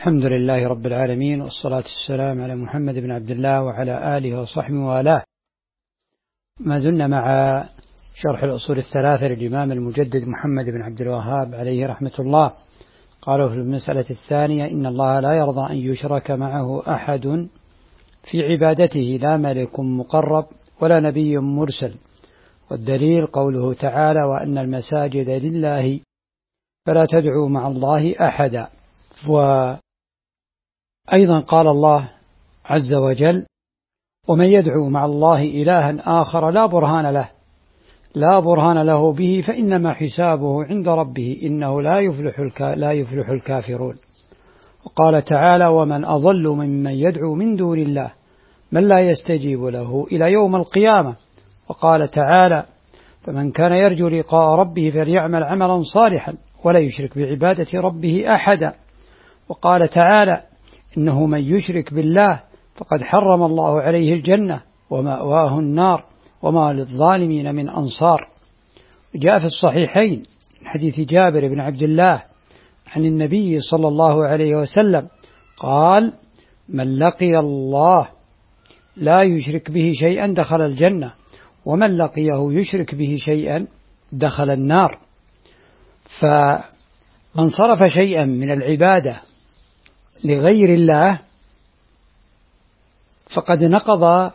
الحمد لله رب العالمين والصلاة والسلام على محمد بن عبد الله وعلى آله وصحبه والاه. ما زلنا مع شرح الأصول الثلاثة للإمام المجدد محمد بن عبد الوهاب عليه رحمة الله. قالوا في المسألة الثانية إن الله لا يرضى أن يشرك معه أحد في عبادته لا ملك مقرب ولا نبي مرسل. والدليل قوله تعالى وأن المساجد لله فلا تدعوا مع الله أحدا. وأيضا قال الله عز وجل ومن يدعو مع الله إلها آخر لا برهان له لا برهان له به فإنما حسابه عند ربه إنه لا يفلح لا يفلح الكافرون. وقال تعالى ومن أضل ممن يدعو من دون الله من لا يستجيب له إلى يوم القيامة. وقال تعالى فمن كان يرجو لقاء ربه فليعمل عملا صالحا ولا يشرك بعبادة ربه أحدا. وقال تعالى إنه من يشرك بالله فقد حرم الله عليه الجنة ومأواه النار وما للظالمين من أنصار. جاء في الصحيحين من حديث جابر بن عبد الله عن النبي صلى الله عليه وسلم قال من لقي الله لا يشرك به شيئا دخل الجنة ومن لقيه يشرك به شيئا دخل النار. فمن صرف شيئا من العبادة لغير الله فقد نقض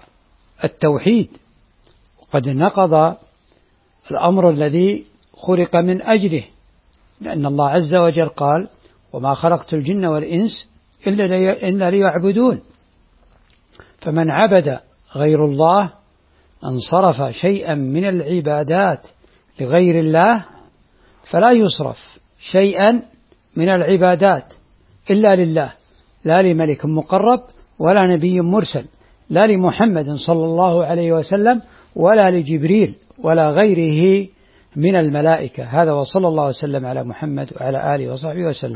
التوحيد وقد نقض الأمر الذي خلق من أجله لأن الله عز وجل قال وما خلقت الجن والإنس إلا ليعبدون فمن عبد غير الله انصرف شيئا من العبادات لغير الله فلا يصرف شيئا من العبادات. إلا لله. لا لملك مقرب ولا نبي مرسل. لا لمحمد صلى الله عليه وسلم ولا لجبريل ولا غيره من الملائكة. هذا وصلى الله وسلم على محمد وعلى آله وصحبه وسلم.